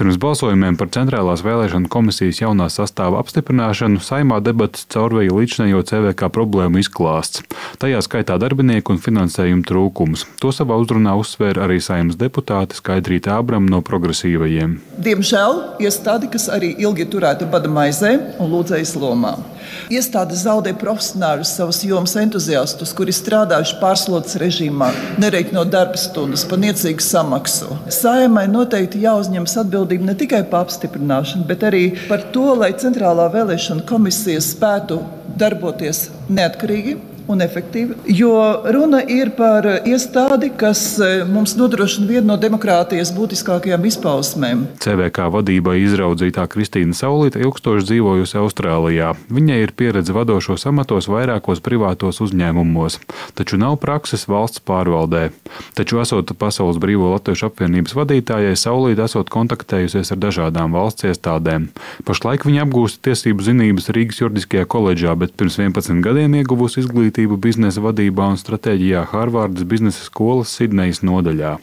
Pirms balsojumiem par Centrālās vēlēšana komisijas jaunā sastāva apstiprināšanu saimā debatas caurvēja līdzinējo CVK problēmu izklāsts. Tajā skaitā darbinieku un finansējumu trūkums. To savā uzrunā uzsvēra arī saimnes deputāte Skaidrīta Ābram no progresīvajiem. Diemžēl iestādi, kas arī ilgi turēta bada maizē un lūdzējas lomā. Iestāde zaudē profesionāļus, savus jomas entuziastus, kuri strādājuši pārslodzes režīmā, nereikinot darba stundas, pa niecīgu samaksu. Sājumai noteikti jāuzņemas atbildība ne tikai par apstiprināšanu, bet arī par to, lai Centrālā vēlēšana komisija spētu darboties neatkarīgi un efektīvi. Jo runa ir par iestādi, kas e, mums nodrošina vienu no demokrātijas būtiskākajām izpausmēm. CVK vadībai izraudzītā Kristīna Saulīta ilgstoši dzīvojusi Austrālijā. Viņai ir pieredze vadošos amatos vairākos privātos uzņēmumos, taču nav prakses valsts pārvaldē. Taču, esot Pasaules Brīvo Latviešu apvienības vadītājai, Saulīta esot kontaktējusies ar dažādām valsts iestādēm. Pašlaik viņa apgūst tiesību zinības Rīgas juridiskajā koledžā, bet pirms 11 gadiem ieguvusi izglītību izglītību biznesa vadībā un stratēģijā Harvardas biznesa skolas Sidnejas nodaļā.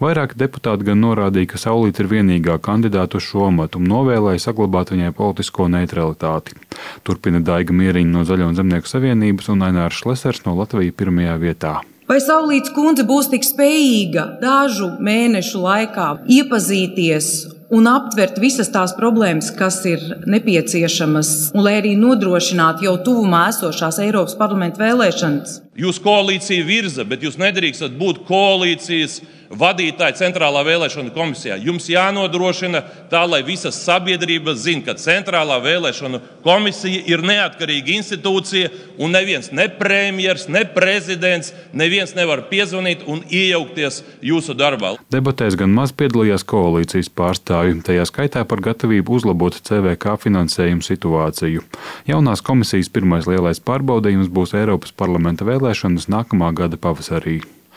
Vairāki deputāti gan norādīja, ka Saulīte ir vienīgā kandidāta uz šo amatu un novēlēja saglabāt viņai politisko neutralitāti. Turpina Daiga Mieriņa no Zaļo un Zemnieku savienības un Ainārs Šlesers no Latvijas pirmajā vietā. Vai Saulītas kundze būs tik spējīga dažu mēnešu laikā iepazīties un aptvert visas tās problēmas, kas ir nepieciešamas, un lai arī nodrošinātu jau tuvumā esošās Eiropas parlamenta vēlēšanas. Jūs koalīcija virza, bet jūs nedrīkstat būt koalīcijas vadītāji Centrālā vēlēšana komisijā. Jums jānodrošina tā, lai visa sabiedrība zinātu, ka Centrālā vēlēšana komisija ir neatkarīga institūcija un neviens, ne premjerministrs, ne prezidents, neviens nevar piezvanīt un iejaukties jūsu darbā. Debatēs gan maz piedalījās koalīcijas pārstāvji, tajā skaitā par gatavību uzlabot CVK finansējumu situāciju. Jaunās komisijas pirmais lielais pārbaudījums būs Eiropas parlamenta vēlēšanas nākamā gada pavasarī.